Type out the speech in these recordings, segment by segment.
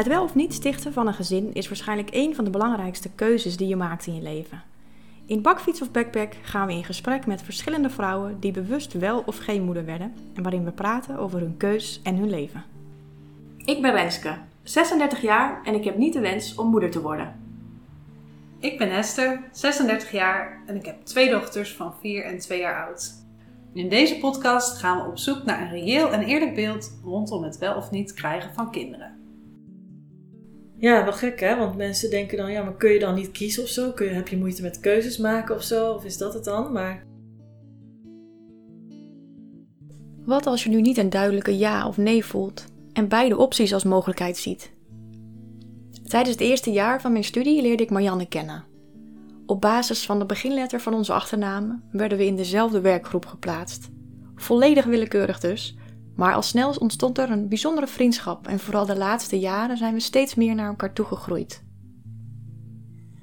Het wel of niet stichten van een gezin is waarschijnlijk een van de belangrijkste keuzes die je maakt in je leven. In Bakfiets of Backpack gaan we in gesprek met verschillende vrouwen die bewust wel of geen moeder werden en waarin we praten over hun keus en hun leven. Ik ben Renske, 36 jaar en ik heb niet de wens om moeder te worden. Ik ben Esther, 36 jaar en ik heb twee dochters van 4 en 2 jaar oud. In deze podcast gaan we op zoek naar een reëel en eerlijk beeld rondom het wel of niet krijgen van kinderen. Ja, wel gek hè, want mensen denken dan, ja, maar kun je dan niet kiezen of zo? Kun je, heb je moeite met keuzes maken of zo? Of is dat het dan? Maar Wat als je nu niet een duidelijke ja of nee voelt en beide opties als mogelijkheid ziet? Tijdens het eerste jaar van mijn studie leerde ik Marianne kennen. Op basis van de beginletter van onze achternamen werden we in dezelfde werkgroep geplaatst. Volledig willekeurig dus, maar al snel ontstond er een bijzondere vriendschap en vooral de laatste jaren zijn we steeds meer naar elkaar toegegroeid.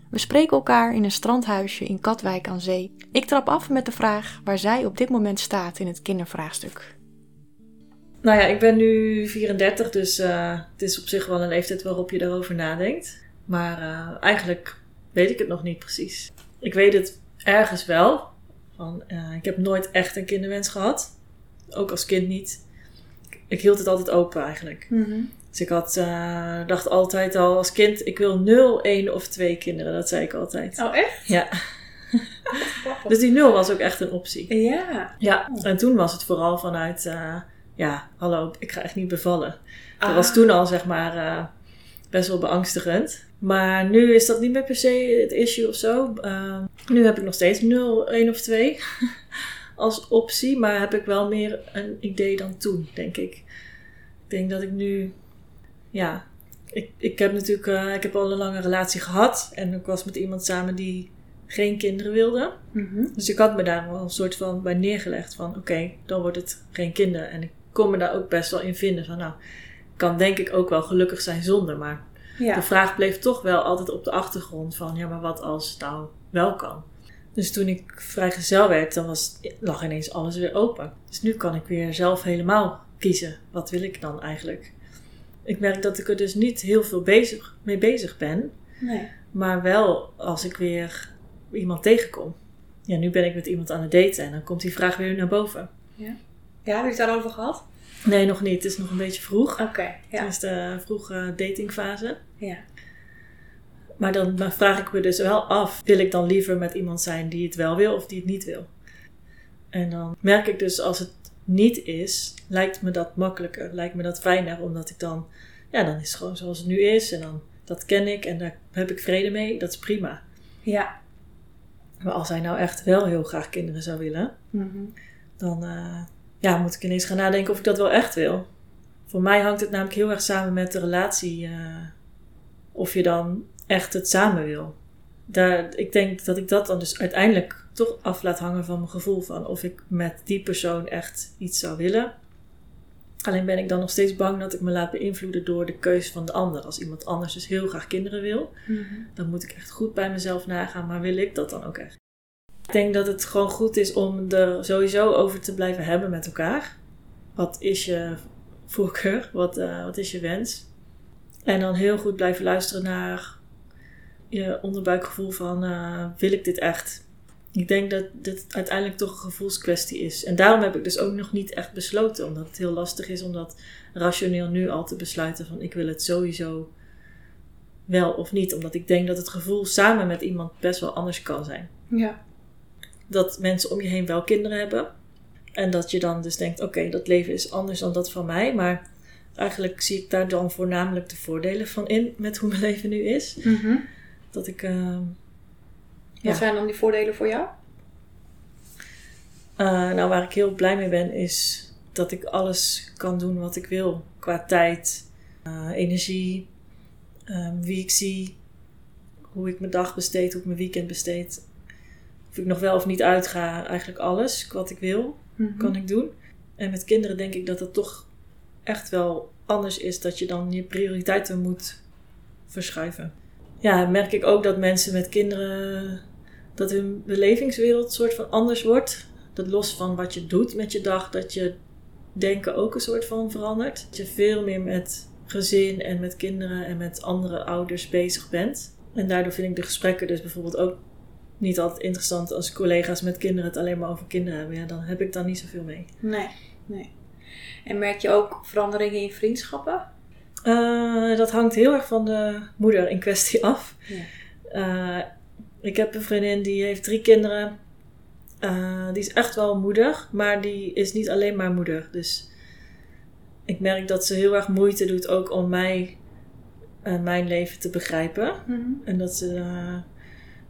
We spreken elkaar in een strandhuisje in Katwijk aan Zee. Ik trap af met de vraag waar zij op dit moment staat in het kindervraagstuk. nou ja, ik ben nu 34, dus eh, het is op zich wel een leeftijd waarop je erover nadenkt. Maar eh, eigenlijk weet ik het nog niet precies. Ik weet het ergens wel. Van, eh, ik heb nooit echt een kinderwens gehad. Ook als kind niet. Ik hield het altijd open eigenlijk. Dus ik had, eh, dacht altijd al als kind, ik wil 0, 1 of 2 kinderen. Dat zei ik altijd. Oh, echt? Ja, dus die 0 was ook echt een optie. Ja. Ja, en toen was het vooral vanuit, eh, ja, hallo, ik ga echt niet bevallen. Dat Ah. was toen al, zeg maar, eh, best wel beangstigend. Maar nu is dat niet meer per se het issue of zo. Nu heb ik nog steeds 0, 1 of 2 als optie. Maar heb ik wel meer een idee dan toen, denk ik. Ik denk dat ik nu, ja, ik, ik heb natuurlijk, eh, ik heb al een lange relatie gehad. En ik was met iemand samen die geen kinderen wilde. Mhm. Dus ik had me daar wel een soort van bij neergelegd van oké, dan wordt het geen kinderen. En ik kon me daar ook best wel in vinden van nou, kan denk ik ook wel gelukkig zijn zonder. Maar Ja. de vraag bleef toch wel altijd op de achtergrond van ja, maar wat als het nou wel kan? Dus toen ik vrijgezel werd, dan was, lag ineens alles weer open. Dus nu kan ik weer zelf helemaal kiezen. Wat wil ik dan eigenlijk? Ik merk dat ik er dus niet heel veel bezig, mee bezig ben. Nee. Maar wel als ik weer iemand tegenkom. Ja, nu ben ik met iemand aan het daten en dan komt die vraag weer naar boven. Ja, heb je het daarover gehad? Nee, nog niet. Het is nog een beetje vroeg. Oké, ja. Het is de vroege datingfase. ja. Maar dan vraag ik me dus wel af, wil ik dan liever met iemand zijn die het wel wil of die het niet wil? En dan merk ik dus als het niet is, lijkt me dat makkelijker, lijkt me dat fijner, omdat ik dan, ja, dan is het gewoon zoals het nu is en dan, dat ken ik en daar heb ik vrede mee, dat is prima. Ja. Maar als hij nou echt wel heel graag kinderen zou willen, Mhm. dan eh, ja, moet ik ineens gaan nadenken of ik dat wel echt wil. Voor mij hangt het namelijk heel erg samen met de relatie. eh, of je dan echt het samen wil. Daar, ik denk dat ik dat dan dus uiteindelijk toch af laat hangen van mijn gevoel van of ik met die persoon echt iets zou willen. Alleen ben ik dan nog steeds bang dat ik me laat beïnvloeden door de keuze van de ander. Als iemand anders dus heel graag kinderen wil, Mhm. dan moet ik echt goed bij mezelf nagaan, maar wil ik dat dan ook echt? Ik denk dat het gewoon goed is om er sowieso over te blijven hebben met elkaar. Wat is je voorkeur? Wat, eh, wat is je wens? En dan heel goed blijven luisteren naar je onderbuikgevoel van eh, wil ik dit echt? Ik denk dat dit uiteindelijk toch een gevoelskwestie is. En daarom heb ik dus ook nog niet echt besloten. Omdat het heel lastig is om dat rationeel nu al te besluiten van ik wil het sowieso wel of niet. Omdat ik denk dat het gevoel samen met iemand best wel anders kan zijn. Ja. Dat mensen om je heen wel kinderen hebben. En dat je dan dus denkt, oké, dat leven is anders dan dat van mij. Maar eigenlijk zie ik daar dan voornamelijk de voordelen van in met hoe mijn leven nu is. Mhm. Dat ik, ehm, Wat Ja. zijn dan die voordelen voor jou? eh, nou waar ik heel blij mee ben, is dat ik alles kan doen wat ik wil. Qua tijd, eh, energie, ehm, wie ik zie, hoe ik mijn dag besteed, hoe ik mijn weekend besteed. Of ik nog wel of niet uitga, eigenlijk alles wat ik wil. Mhm. kan ik doen. En met kinderen denk ik dat het toch echt wel anders is dat je dan je prioriteiten moet verschuiven. Ja, merk ik ook dat mensen met kinderen, dat hun belevingswereld soort van anders wordt. Dat los van wat je doet met je dag, dat je denken ook een soort van verandert. Dat je veel meer met gezin en met kinderen en met andere ouders bezig bent. En daardoor vind ik de gesprekken dus bijvoorbeeld ook niet altijd interessant als collega's met kinderen het alleen maar over kinderen hebben. Ja, dan heb ik daar niet zoveel mee. Nee, nee. En merk je ook veranderingen in vriendschappen? Uh, dat hangt heel erg van de moeder in kwestie af. Ja. Uh, ik heb een vriendin die heeft drie kinderen. Uh, die is echt wel moeder, maar die is niet alleen maar moeder. Dus ik merk dat ze heel erg moeite doet ook om mij en mijn leven te begrijpen. Mm En dat ze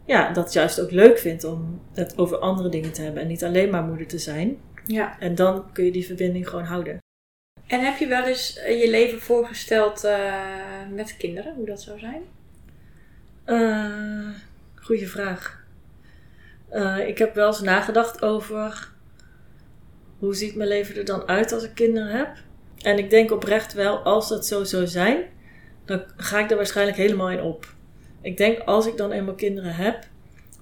ja, dat juist ook leuk vindt om het over andere dingen te hebben en niet alleen maar moeder te zijn. Ja. En dan kun je die verbinding gewoon houden. En heb je wel eens eh, je leven voorgesteld uh, met kinderen, hoe dat zou zijn? Uh, goeie vraag. ik heb wel eens nagedacht over hoe ziet mijn leven er dan uit als ik kinderen heb. En ik denk oprecht wel, als dat zo zou zijn, dan ga ik er waarschijnlijk helemaal in op. Ik denk als ik dan eenmaal kinderen heb,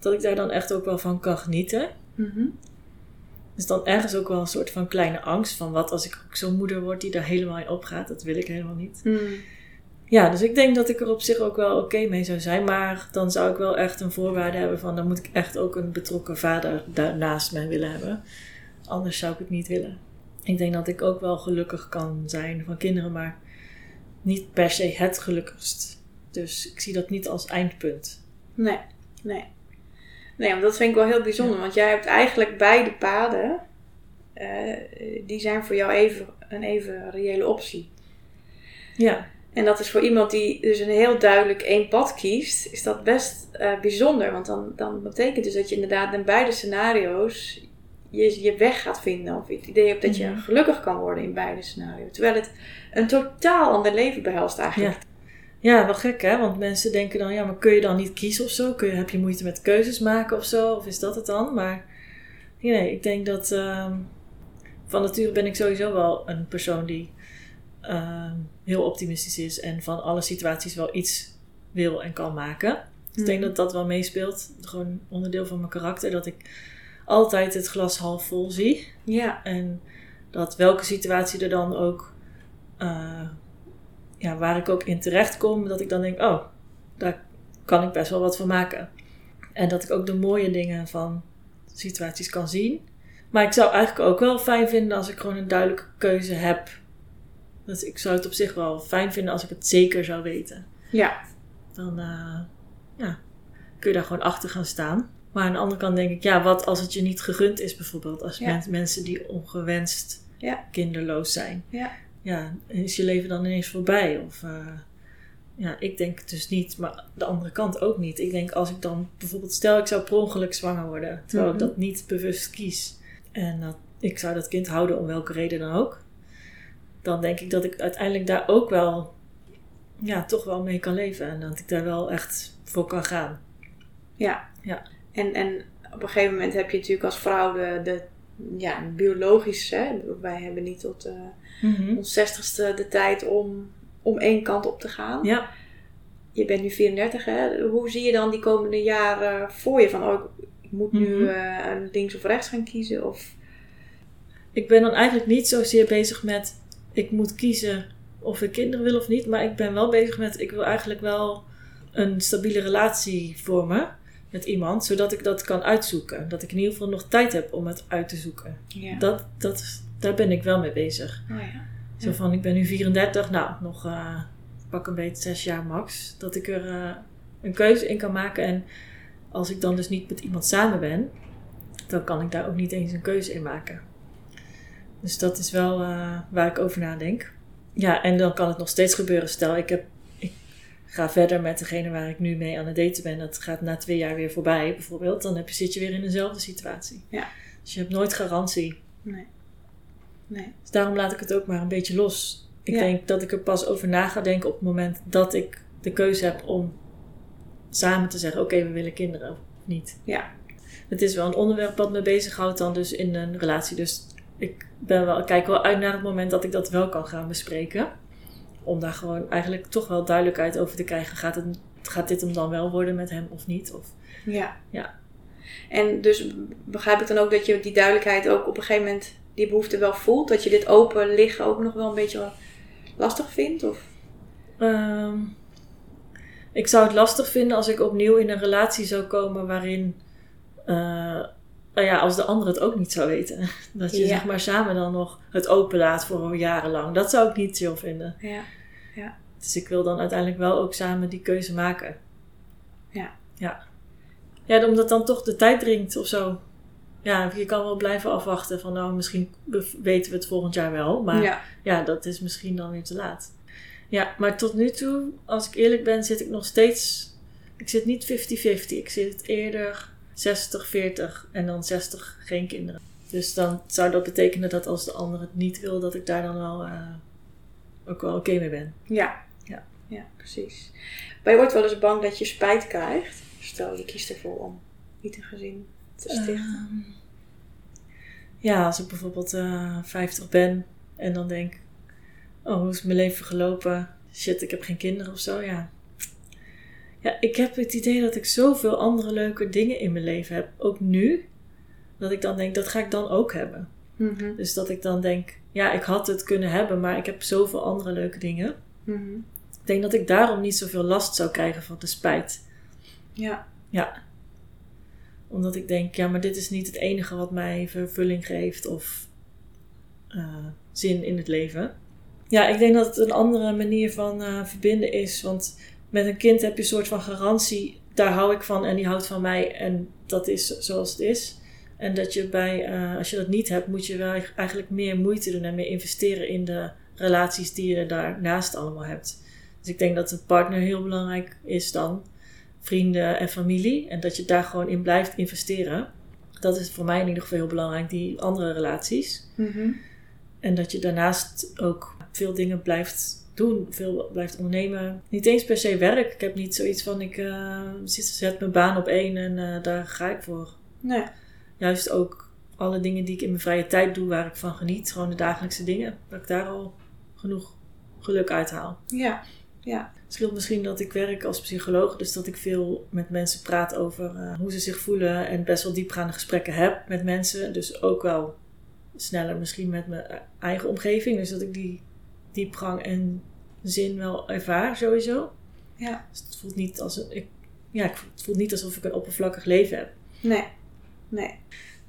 dat ik daar dan echt ook wel van kan genieten. Mm Dus dan ergens ook wel een soort van kleine angst van wat als ik ook zo'n moeder word die daar helemaal in opgaat. Dat wil ik helemaal niet. Mhm. Ja, dus ik denk dat ik er op zich ook wel oké mee zou zijn. Maar dan zou ik wel echt een voorwaarde hebben van dan moet ik echt ook een betrokken vader daarnaast mij willen hebben. Anders zou ik het niet willen. Ik denk dat ik ook wel gelukkig kan zijn van kinderen, maar niet per se het gelukkigst. Dus ik zie dat niet als eindpunt. Nee, nee. Nee, want dat vind ik wel heel bijzonder. Want jij hebt eigenlijk beide paden. Uh, die zijn voor jou even, een even reële optie. Ja. En dat is voor iemand die dus een heel duidelijk één pad kiest, is dat best uh, bijzonder. Want dan, dan betekent dus dat je inderdaad in beide scenario's je, je weg gaat vinden. Of het idee hebt dat je mhm. gelukkig kan worden in beide scenario's. Terwijl het een totaal ander leven behelst eigenlijk. Ja. Ja, wel gek hè, want mensen denken dan, ja, maar kun je dan niet kiezen of zo? Kun je, heb je moeite met keuzes maken of zo? Of is dat het dan? Maar nee, ik denk dat uh, van nature ben ik sowieso wel een persoon die uh, heel optimistisch is en van alle situaties wel iets wil en kan maken. Dus ik denk mhm. dat dat wel meespeelt. Gewoon onderdeel van mijn karakter, dat ik altijd het glas half vol zie. Ja. En dat welke situatie er dan ook uh, ja, waar ik ook in terecht kom, dat ik dan denk, oh, daar kan ik best wel wat van maken. En dat ik ook de mooie dingen van situaties kan zien. Maar ik zou eigenlijk ook wel fijn vinden als ik gewoon een duidelijke keuze heb. Dus ik zou het op zich wel fijn vinden als ik het zeker zou weten. Ja. Dan uh, ja, kun je daar gewoon achter gaan staan. Maar aan de andere kant denk ik, ja, wat als het je niet gegund is bijvoorbeeld. Als mensen die ongewenst ja. kinderloos zijn. Ja ja, is je leven dan ineens voorbij? Of uh, ja, ik denk het dus niet, maar de andere kant ook niet. Ik denk als ik dan bijvoorbeeld, stel ik zou per ongeluk zwanger worden, terwijl ik mhm. dat niet bewust kies. En dat, ik zou dat kind houden om welke reden dan ook. Dan denk ik dat ik uiteindelijk daar ook wel, ja, toch wel mee kan leven. En dat ik daar wel echt voor kan gaan. Ja. ja. En, en op een gegeven moment heb je natuurlijk als vrouw de, de ja, biologisch, hè, wij hebben niet tot uh, mm ons zestigste de tijd om, om één kant op te gaan. Ja. Je bent nu 34, hè? Hoe zie je dan die komende jaren voor je? Van, oh, ik moet nu uh, links of rechts gaan kiezen? Of... Ik ben dan eigenlijk niet zozeer bezig met, ik moet kiezen of ik kinderen wil of niet. Maar ik ben wel bezig met, ik wil eigenlijk wel een stabiele relatie vormen met iemand, zodat ik dat kan uitzoeken. Dat ik in ieder geval nog tijd heb om het uit te zoeken. Ja. Dat, dat, daar ben ik wel mee bezig. Oh ja. Zo van, ik ben nu 34, nou, nog uh, pak een beetje zes jaar max. Dat ik er uh, een keuze in kan maken. En als ik dan dus niet met iemand samen ben, dan kan ik daar ook niet eens een keuze in maken. Dus dat is wel uh, waar ik over nadenk. Ja, en dan kan het nog steeds gebeuren. Stel, ik heb ga verder met degene waar ik nu mee aan het daten ben. Dat gaat na twee jaar weer voorbij, bijvoorbeeld. Dan heb je, zit je weer in dezelfde situatie. Ja. Dus je hebt nooit garantie. Nee. nee. Dus daarom laat ik het ook maar een beetje los. Ik denk dat ik er pas over na ga denken op het moment dat ik de keuze heb om samen te zeggen: oké, we willen kinderen of niet. Ja. Het is wel een onderwerp wat me bezighoudt dan dus in een relatie. Dus ik ben wel, kijk wel uit naar het moment dat ik dat wel kan gaan bespreken om daar gewoon eigenlijk toch wel duidelijkheid over te krijgen. Gaat, het, gaat dit hem dan wel worden met hem of niet? Of, ja. ja. En dus begrijp ik dan ook dat je die duidelijkheid ook op een gegeven moment die behoefte wel voelt? Dat je dit open liggen ook nog wel een beetje lastig vindt? Of? Ehm, ik zou het lastig vinden als ik opnieuw in een relatie zou komen waarin, eh, nou ja, als de ander het ook niet zou weten. Dat je Ja. zeg maar samen dan nog het openlaat voor jarenlang. Dat zou ik niet chill vinden. Ja. Dus ik wil dan uiteindelijk wel ook samen die keuze maken. Ja. Ja. Ja, omdat dan toch de tijd dringt of zo. Ja, je kan wel blijven afwachten van nou, misschien weten we het volgend jaar wel. Maar ja. ja, dat is misschien dan weer te laat. Ja, maar tot nu toe, als ik eerlijk ben, zit ik nog steeds. Ik zit niet 50-50. Ik zit eerder 60-40 en dan 60 geen kinderen. Dus dan zou dat betekenen dat als de ander het niet wil, dat ik daar dan wel eh, ook wel oké mee ben. Ja. Ja. ja, precies. Ben je ooit wel eens bang dat je spijt krijgt? Stel, je kiest ervoor om niet een gezin te stichten. Ehm, ja, als ik bijvoorbeeld eh 50 ben en dan denk: Oh, hoe is mijn leven gelopen? Shit, ik heb geen kinderen of zo. Ja. Ja, ik heb het idee dat ik zoveel andere leuke dingen in mijn leven heb. Ook nu. Dat ik dan denk: dat ga ik dan ook hebben. Mhm. Dus dat ik dan denk: ja, ik had het kunnen hebben, maar ik heb zoveel andere leuke dingen. Mhm. Ik denk dat ik daarom niet zoveel last zou krijgen van de spijt. Ja. Ja. Omdat ik denk, ja, maar dit is niet het enige wat mij vervulling geeft of eh, zin in het leven. Ja, ik denk dat het een andere manier van eh, verbinden is. Want met een kind heb je een soort van garantie. Daar hou ik van en die houdt van mij. En dat is zoals het is. En dat je bij, eh, als je dat niet hebt, moet je wel eigenlijk meer moeite doen en meer investeren in de relaties die je daarnaast allemaal hebt. Dus ik denk dat een partner heel belangrijk is dan vrienden en familie. En dat je daar gewoon in blijft investeren. Dat is voor mij in ieder geval heel belangrijk, die andere relaties. Mhm. En dat je daarnaast ook veel dingen blijft doen, veel blijft ondernemen. Niet eens per se werk. Ik heb niet zoiets van ik eh, zet- mijn baan op één en eh, daar ga ik voor. Nee. Juist ook alle dingen die ik in mijn vrije tijd doe, waar ik van geniet. Gewoon de dagelijkse dingen. Dat ik daar al genoeg geluk uit haal. Ja. Ja. Het scheelt misschien dat ik werk als psycholoog, dus dat ik veel met mensen praat over eh, hoe ze zich voelen en best wel diepgaande gesprekken heb met mensen. Dus ook wel sneller misschien met mijn eigen omgeving. Dus dat ik die diepgang en zin wel ervaar sowieso. Ja. Dus het voelt niet, als een, ik, ja, het voelt niet alsof ik een oppervlakkig leven heb. Nee. Nee.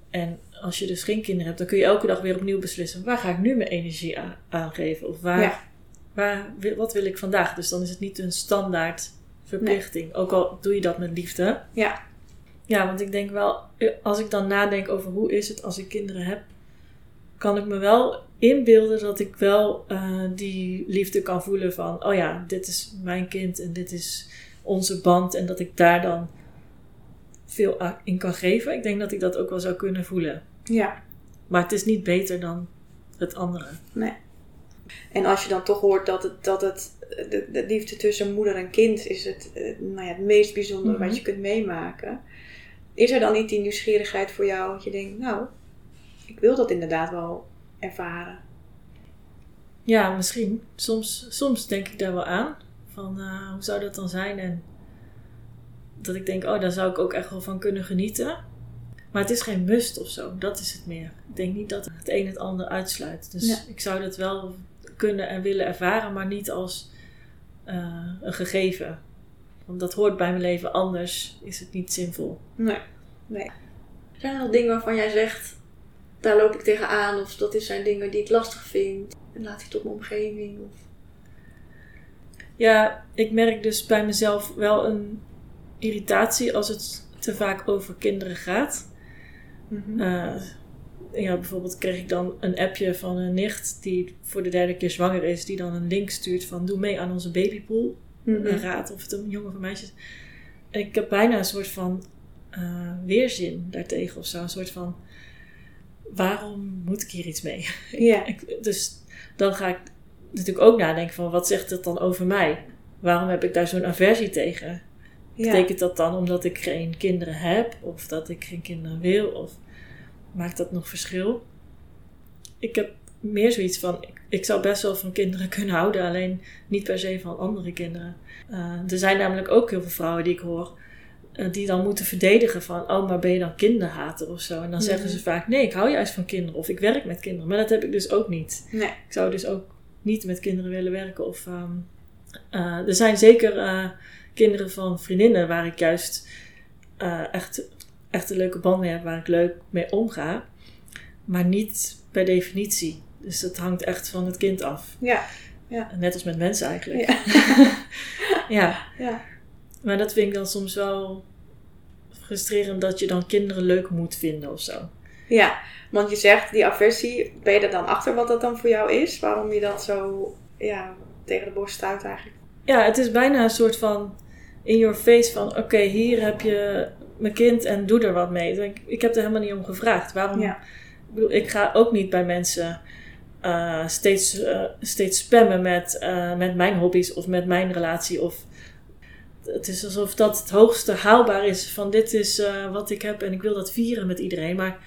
En als je dus geen kinderen hebt, dan kun je elke dag weer opnieuw beslissen: waar ga ik nu mijn energie aan, aan geven? Of waar, Ja. waar, wat wil ik vandaag? Dus dan is het niet een standaard verplichting. Ook al doe je dat met liefde. Ja. Ja, want ik denk wel, eh, als ik dan nadenk over hoe is het als ik kinderen heb, kan ik me wel inbeelden dat ik wel eh, die liefde kan voelen van, oh ja, dit is mijn kind en dit is onze band en dat ik daar dan veel in kan geven. Ik denk dat ik dat ook wel zou kunnen voelen. Ja. Maar het is niet beter dan het andere. En als je dan toch hoort dat het, dat het de, de liefde tussen moeder en kind is het, eh, nou ja, het meest bijzondere Mhm. wat je kunt meemaken. Is er dan niet die nieuwsgierigheid voor jou dat je denkt, nou, ik wil dat inderdaad wel ervaren. Ja, misschien. Soms, soms denk ik daar wel aan. Van eh, hoe zou dat dan zijn? En dat ik denk, oh, daar zou ik ook echt wel van kunnen genieten. Maar het is geen must of zo. Dat is het meer. Ik denk niet dat het een het ander uitsluit. Dus Ja. ik zou dat wel kunnen en willen ervaren, maar niet als eh, een gegeven. Want dat hoort bij mijn leven, anders is het niet zinvol. Nee, nee. Zijn er nog dingen waarvan jij zegt, daar loop ik tegenaan, of dat zijn dingen die ik lastig vind? En laat ik het op mijn omgeving? Of... Ja, ik merk dus bij mezelf wel een irritatie als het te vaak over kinderen gaat. Eh, ja, bijvoorbeeld kreeg ik dan een appje van een nicht die voor de derde keer zwanger is, die dan een link stuurt van doe mee aan onze babypool. Mhm. Een raad of het een jongen of een meisje is. En ik heb bijna een soort van eh, weerzin daartegen of zo. Een soort van waarom moet ik hier iets mee? Ja. Ik- dus dan ga ik natuurlijk ook nadenken van wat zegt het dan over mij? Waarom heb ik daar zo'n aversie tegen? Ja. Betekent dat dan omdat ik geen kinderen heb? Of dat ik geen kinderen wil? Of maakt dat nog verschil? Ik heb meer zoiets van, ik, ik zou best wel van kinderen kunnen houden, alleen niet per se van andere kinderen. Eh, er zijn namelijk ook heel veel vrouwen die ik hoor, die dan moeten verdedigen van, oh, maar ben je dan kinderhater of zo? En dan zeggen Mhm. ze vaak, nee, ik hou juist van kinderen of ik werk met kinderen. Maar dat heb ik dus ook niet. Nee. Ik zou dus ook niet met kinderen willen werken of ehm, Eh, er zijn zeker eh, kinderen van vriendinnen waar ik juist eh, echt, echt een leuke band mee heb, waar ik leuk mee omga. Maar niet per definitie. Dus dat hangt echt van het kind af. Ja. Net als met mensen eigenlijk. Ja. ja. ja. Maar dat vind ik dan soms wel frustrerend dat je dan kinderen leuk moet vinden of zo. Ja, want je zegt die aversie, ben je er dan achter wat dat dan voor jou is? Waarom je dat zo ja, tegen de borst stuit eigenlijk? Ja, het is bijna een soort van in your face van oké, hier heb je mijn kind en doe er wat mee. Ik, ik heb er helemaal niet om gevraagd. Waarom? Ja. Ik bedoel, ik ga ook niet bij mensen eh, steeds, eh, steeds spammen met, eh, met mijn hobby's of met mijn relatie. Of het is alsof dat het hoogste haalbaar is van dit is eh, wat ik heb en ik wil dat vieren met iedereen. Maar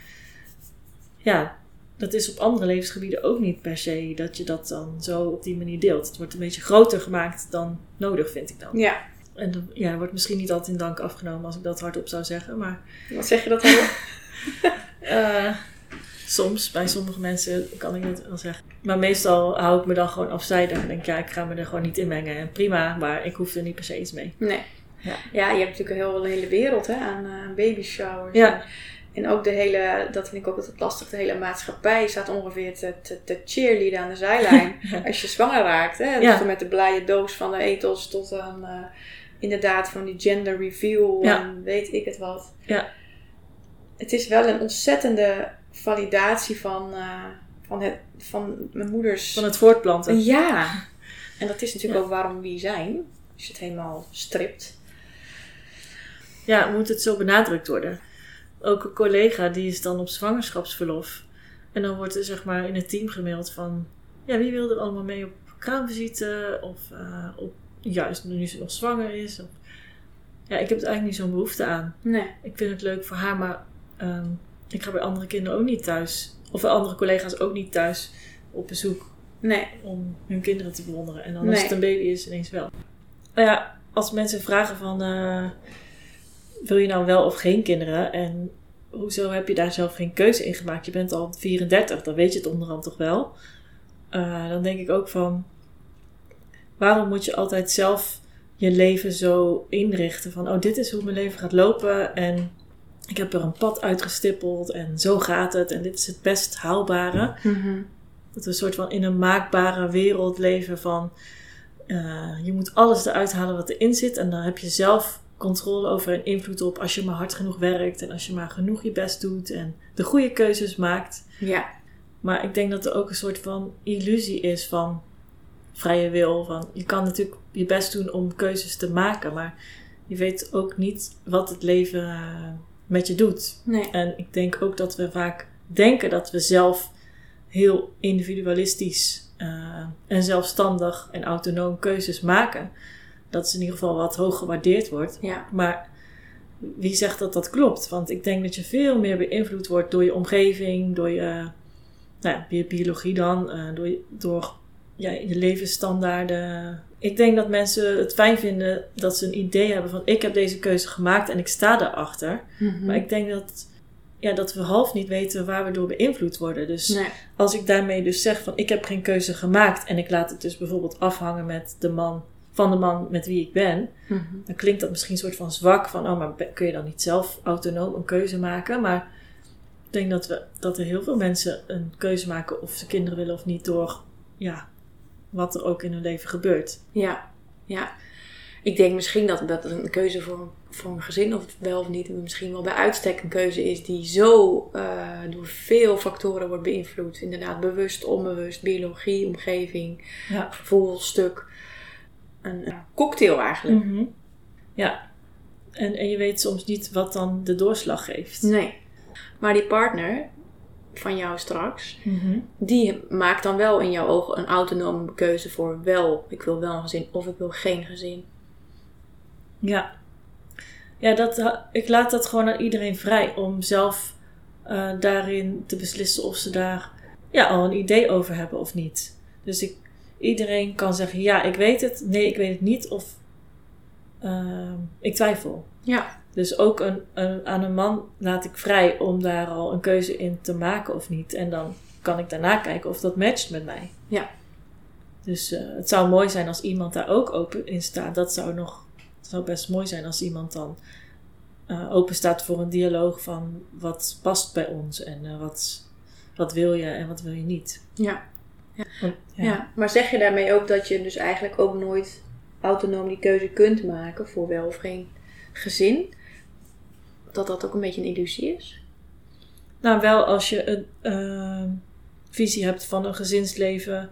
ja, dat is op andere levensgebieden ook niet per se dat je dat dan zo op die manier deelt. Het wordt een beetje groter gemaakt dan nodig, vind ik dan. Ja. En dan, ja, wordt misschien niet altijd in dank afgenomen als ik dat hardop zou zeggen, maar Wat zeg je dat dan? eh, soms, bij sommige mensen kan ik het wel zeggen. Maar meestal hou ik me dan gewoon afzijdig en denk ja, ik ga me er gewoon niet in mengen. En prima, maar ik hoef er niet per se iets mee. Nee. Ja. Ja, je hebt natuurlijk een, heel, een hele wereld hè, aan eh baby showers. Ja. En ook de hele, dat vind ik ook altijd lastig, de hele maatschappij staat ongeveer te, te, te cheerleaden aan de zijlijn. Ja. Als je zwanger raakt, hè. Ja. met de blije doos van de ethos tot aan eh, inderdaad van die gender reveal Ja. en weet ik het wat. Ja. Het is wel een ontzettende validatie van, eh, van, het, van mijn moeders... Van het voortplanten. Ja. En dat is natuurlijk Ja. ook waarom we hier zijn. Als je het helemaal stript. Ja, moet het zo benadrukt worden. Ook een collega die is dan op zwangerschapsverlof. En dan wordt er zeg maar in het team gemaild van... Ja, wie wil er allemaal mee op kraamvisite? Of eh, op, juist nu ze nog zwanger is. Of, ja, ik heb er eigenlijk niet zo'n behoefte aan. Nee. Ik vind het leuk voor haar, maar ehm, ik ga bij andere kinderen ook niet thuis. Of bij andere collega's ook niet thuis op bezoek Nee. om hun kinderen te bewonderen. En dan Nee. als het een baby is, ineens wel. Nou ja, als mensen vragen van... eh, wil je nou wel of geen kinderen? En hoezo heb je daar zelf geen keuze in gemaakt? Je bent al 34, dan weet je het onderhand toch wel? Eh, dan denk ik ook van... Waarom moet je altijd zelf je leven zo inrichten? Van, oh, dit is hoe mijn leven gaat lopen. En ik heb er een pad uitgestippeld. En zo gaat het. En dit is het best haalbare. Dat we een soort van in een maakbare wereld leven van... eh, je moet alles eruit halen wat erin zit. En dan heb je zelf controle over en invloed op als je maar hard genoeg werkt. En als je maar genoeg je best doet. En de goede keuzes maakt. Ja. Maar ik denk dat er ook een soort van illusie is van vrije wil. Van, je kan natuurlijk je best doen om keuzes te maken. Maar je weet ook niet wat het leven eh, met je doet. Nee. En ik denk ook dat we vaak denken dat we zelf heel individualistisch eh, en zelfstandig en autonoom keuzes maken. Dat is in ieder geval wat hoog gewaardeerd wordt. Ja. Maar wie zegt dat dat klopt? Want ik denk dat je veel meer beïnvloed wordt door je omgeving, door je, nou ja, je biologie dan, eh, door, door ja, je levensstandaarden. Ik denk dat mensen het fijn vinden dat ze een idee hebben van ik heb deze keuze gemaakt en ik sta daarachter. Mhm. Maar ik denk dat, ja, dat we half niet weten waar we door beïnvloed worden. Dus Nee. als ik daarmee dus zeg van ik heb geen keuze gemaakt en ik laat het dus bijvoorbeeld afhangen met de man, van de man met wie ik ben, Mhm. dan klinkt dat misschien een soort van zwak van oh, maar kun je dan niet zelf autonoom een keuze maken? Maar ik denk dat, we, dat er heel veel mensen een keuze maken of ze kinderen willen of niet door ja, wat er ook in hun leven gebeurt. Ja, ja. Ik denk misschien dat dat een keuze voor, een- voor een gezin, of wel of niet, misschien wel bij uitstek een keuze is die zo eh, door veel factoren wordt beïnvloed. Inderdaad, bewust, onbewust, biologie, omgeving, Ja. gevoelstuk. Een eh, cocktail eigenlijk. Mhm. Ja. En, en je weet soms niet wat dan de doorslag geeft. Nee. Maar die partner van jou straks, Mhm. die maakt dan wel in jouw ogen een autonome keuze voor wel, ik wil wel een gezin of ik wil geen gezin. Ja. Ja, dat, ik laat dat gewoon aan iedereen vrij om zelf eh, daarin te beslissen of ze daar ja, al een idee over hebben of niet. Dus ik, iedereen kan zeggen, ja, ik weet het, nee, ik weet het niet, of eh, ik twijfel. Ja. Dus ook een, een, aan een man laat ik vrij om daar al een keuze in te maken of niet. En dan kan ik daarna kijken of dat matcht met mij. Dus eh, het zou mooi zijn als iemand daar ook open in staat. Dat zou nog het zou best mooi zijn als iemand dan eh, open staat voor een dialoog van wat past bij ons en eh, wat, wat wil je en wat wil je niet. Ja. Want, Ja. maar zeg je daarmee ook dat je dus eigenlijk ook nooit autonoom die keuze kunt maken voor wel of geen gezin? Dat dat ook een beetje een illusie is? Nou, wel als je een eh, visie hebt van een gezinsleven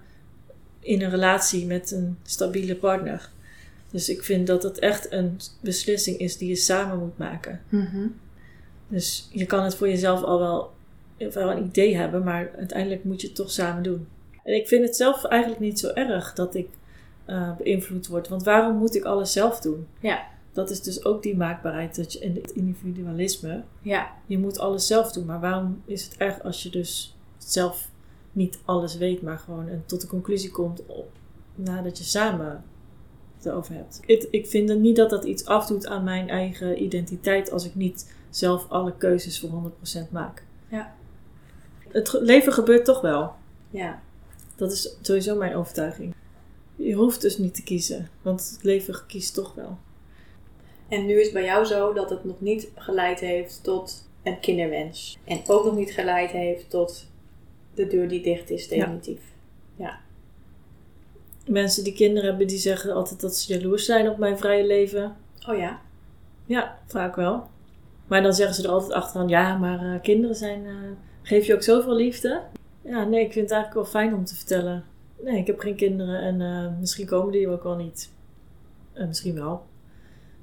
in een relatie met een stabiele partner. Dus ik vind dat het echt een beslissing is die je samen moet maken. Dus je kan het voor jezelf al wel, wel een idee hebben, maar uiteindelijk moet je het toch samen doen. En ik vind het zelf eigenlijk niet zo erg dat ik eh, beïnvloed word. Want waarom moet ik alles zelf doen? Ja. Dat is dus ook die maakbaarheid dat je in het individualisme. Ja. Je moet alles zelf doen. Maar waarom is het erg als je dus zelf niet alles weet, maar gewoon en tot de conclusie komt op, nadat je samen het erover hebt? Ik, ik vind er niet dat dat iets afdoet aan mijn eigen identiteit als ik niet zelf alle keuzes voor 100% maak. Ja. Het leven gebeurt toch wel. Ja. Dat is sowieso mijn overtuiging. Je hoeft dus niet te kiezen, want het leven kiest toch wel. En nu is het bij jou zo dat het nog niet geleid heeft tot een kinderwens. En ook nog niet geleid heeft tot de deur die dicht is, definitief. Mensen die kinderen hebben, die zeggen altijd dat ze jaloers zijn op mijn vrije leven. Oh ja. Ja, vaak wel. Maar dan zeggen ze er altijd achteraan, ja, maar eh, kinderen zijn, eh, geef je ook zoveel liefde? Ja, nee, ik vind het eigenlijk wel fijn om te vertellen. Nee, ik heb geen kinderen en eh, misschien komen die ook wel niet. Eh, misschien wel.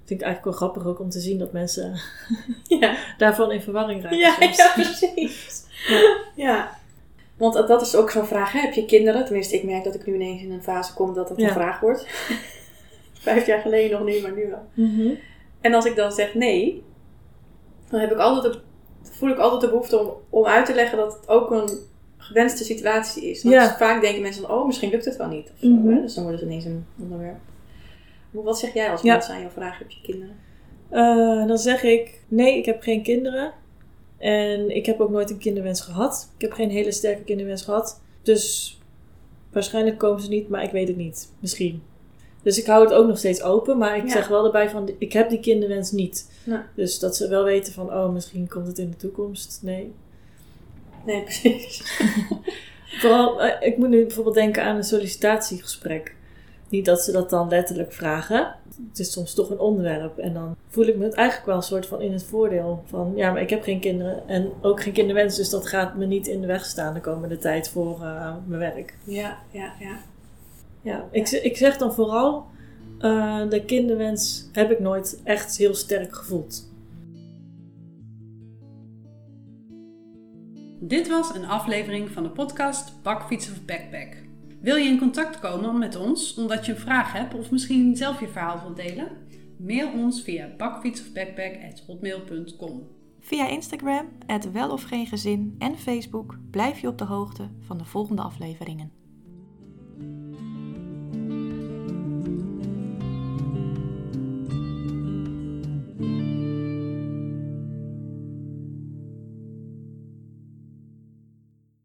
Vind ik eigenlijk wel grappig ook om te zien dat mensen Ja, daarvan in verwarring raken. ja, ja precies. Ja. Want dat- is ook zo'n vraag. Hè? Heb je kinderen? Tenminste, ik merk dat ik nu ineens in een fase kom dat dat Ja. een vraag wordt. Vijf jaar geleden nog niet, maar nu wel. Mhm. En als ik dan zeg nee, dan heb ik altijd de, voel ik altijd de behoefte om, om uit te leggen dat het ook een gewenste situatie is. Want Ja. vaak denken mensen van, oh, misschien lukt het wel niet. Of zo, Mhm. hè? Dus dan wordt het ineens een onderwerp. Wat zeg jij als mensen aan jou vragen, heb je kinderen? Eh, dan zeg ik, nee, ik heb geen kinderen. En ik heb ook nooit een kinderwens gehad. Ik heb geen hele sterke kinderwens gehad. Dus waarschijnlijk komen ze niet, maar ik weet het niet. Misschien. Dus ik hou het ook nog steeds open. Maar ik Ja. zeg wel erbij van, ik heb die kinderwens niet. Ja. Dus dat ze wel weten van, oh, misschien komt het in de toekomst. Nee. Nee, precies. Vooral, eh, ik moet nu bijvoorbeeld denken aan een sollicitatiegesprek. Niet dat ze dat dan letterlijk vragen. Het is soms toch een onderwerp. En dan voel ik me het eigenlijk wel een soort van in het voordeel. Van ja, maar ik heb geen kinderen en ook geen kinderwens. Dus dat gaat me niet in de weg staan de komende tijd voor eh, mijn werk. Ja, ja, ja. Ja, ik, ik zeg dan vooral, eh, de kinderwens heb ik nooit echt heel sterk gevoeld. Dit was een aflevering van de podcast Bakfiets of Backpack. Wil je in contact komen met ons omdat je een vraag hebt of misschien zelf je verhaal wilt delen? Mail ons via bakfietsofbackpack.hotmail.com. Via Instagram, het wel of geen gezin en Facebook blijf je op de hoogte van de volgende afleveringen.